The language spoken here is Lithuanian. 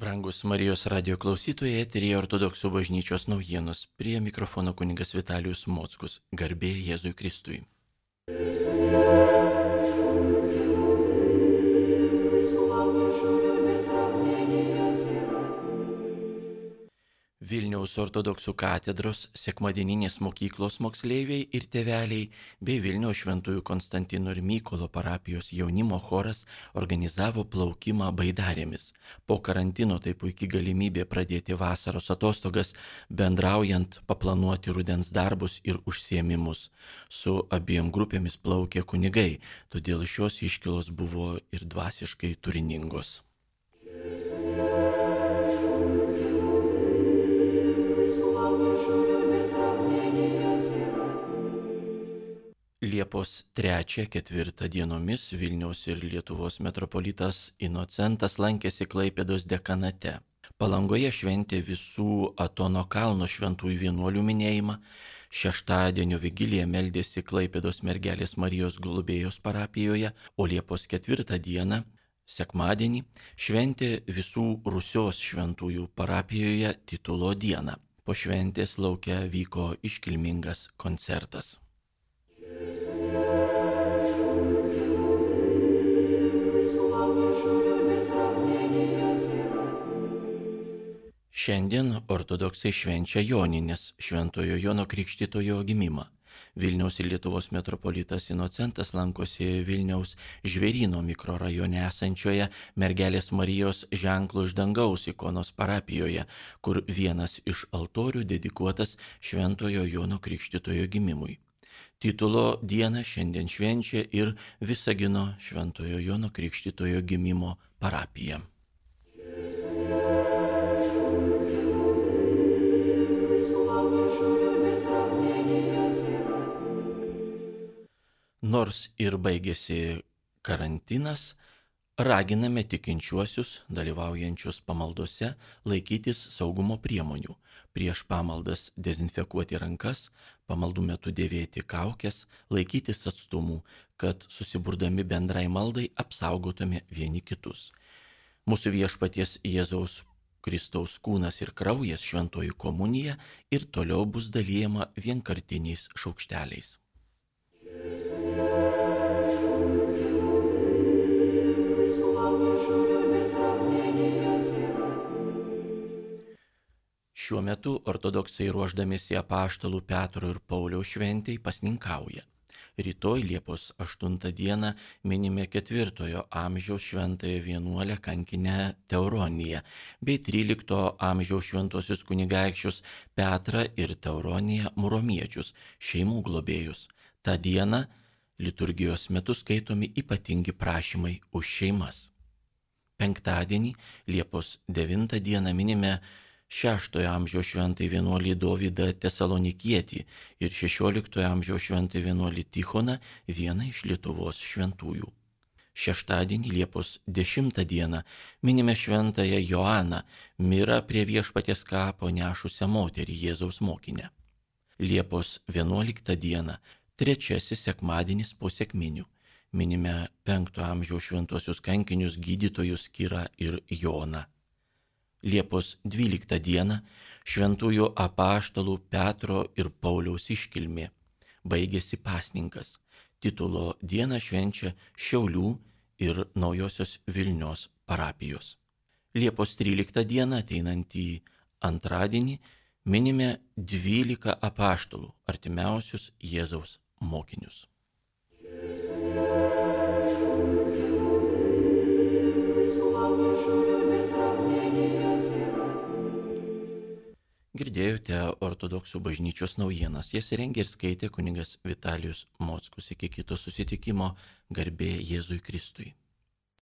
Brangus Marijos radio klausytojai, eterija ortodoksų bažnyčios naujienos. Prie mikrofono kuningas Vitalijus Mockus. Garbė Jėzui Kristui. Vilniaus ortodoksų katedros, sekmadieninės mokyklos moksleiviai ir tėveliai bei Vilniaus šventųjų Konstantino ir Mykolo parapijos jaunimo choras organizavo plaukimą baidarėmis. Po karantino tai puikiai galimybė pradėti vasaros atostogas, bendraujant, paplanuoti rudens darbus ir užsiemimus. Su abiem grupėmis plaukė kunigai, todėl šios iškilos buvo ir dvasiškai turiningos. Liepos 3-4 dienomis Vilniaus ir Lietuvos metropolitas Inocentas lankėsi Klaipėdos dekanate. Palangoje šventė visų Atono kalno šventųjų vienuolių minėjimą, šeštadienio vigiliją meldėsi Klaipėdos mergelės Marijos globėjos parapijoje, o Liepos 4 dieną, sekmadienį, šventė visų Rusios šventųjų parapijoje titulo dieną. Po šventės laukia vyko iškilmingas koncertas. Šiandien ortodoksai švenčia Joninės Šventojo Jono Krikštitojo gimimą. Vilniaus ir Lietuvos metropolitas Inocentas lankosi Vilniaus žvėryno mikrorajone esančioje mergelės Marijos ženklų iš dangaus ikonos parapijoje, kur vienas iš altorių dedikuotas Šventojo Jono Krikštitojo gimimui. Titulo dieną šiandien švenčia ir Visagino Šventojo Jono Krikštitojo gimimo parapija. Nors ir baigėsi karantinas, raginame tikinčiuosius, dalyvaujančius pamaldose, laikytis saugumo priemonių. Prieš pamaldas dezinfekuoti rankas, pamaldų metu dėvėti kaukės, laikytis atstumų, kad susiburdami bendrai maldai apsaugotume vieni kitus. Mūsų viešpaties Jėzaus Kristaus kūnas ir kraujas šventoji komunija ir toliau bus dalyjama vienkartiniais šaukšteliais. Šiuo metu ortodoksai ruoždamėsi apaštalų Petro ir Pauliaus šventėjai pasninkauja. Rytoj Liepos 8 dieną minime 4 amžiaus šventąją vienuolę kankinę Teuroniją bei 13 amžiaus šventosius kunigaikščius Petrą ir Teuroniją Muromiečius, šeimų globėjus. Ta diena liturgijos metu skaitomi ypatingi prašymai už šeimas. Penktadienį Liepos 9 dieną minime VI amžiaus šventai vienuolį Dovydą Tesalonikietį ir XVI amžiaus šventai vienuolį Tichoną, vieną iš Lietuvos šventųjų. Šeštadienį Liepos 10 dieną minime šventąją Joaną, mirą prie viešpaties kapo nešusią moterį Jėzaus mokinę. Liepos 11 dieną, trečiasis sekmadienis po sėkminių, minime 5 amžiaus šventosius kankinius gydytojus Kyrą ir Joną. Liepos 12 dieną šventųjų apaštalų Petro ir Pauliaus iškilmė. Baigėsi pasninkas. Titulo dieną švenčia Šiaulių ir Naujosios Vilnios parapijos. Liepos 13 dieną ateinantį antradienį minime 12 apaštalų artimiausius Jėzaus mokinius. Girdėjote ortodoksų bažnyčios naujienas. Jas rengė ir skaitė kuningas Vitalijus Mockus. Iki kito susitikimo garbė Jėzui Kristui.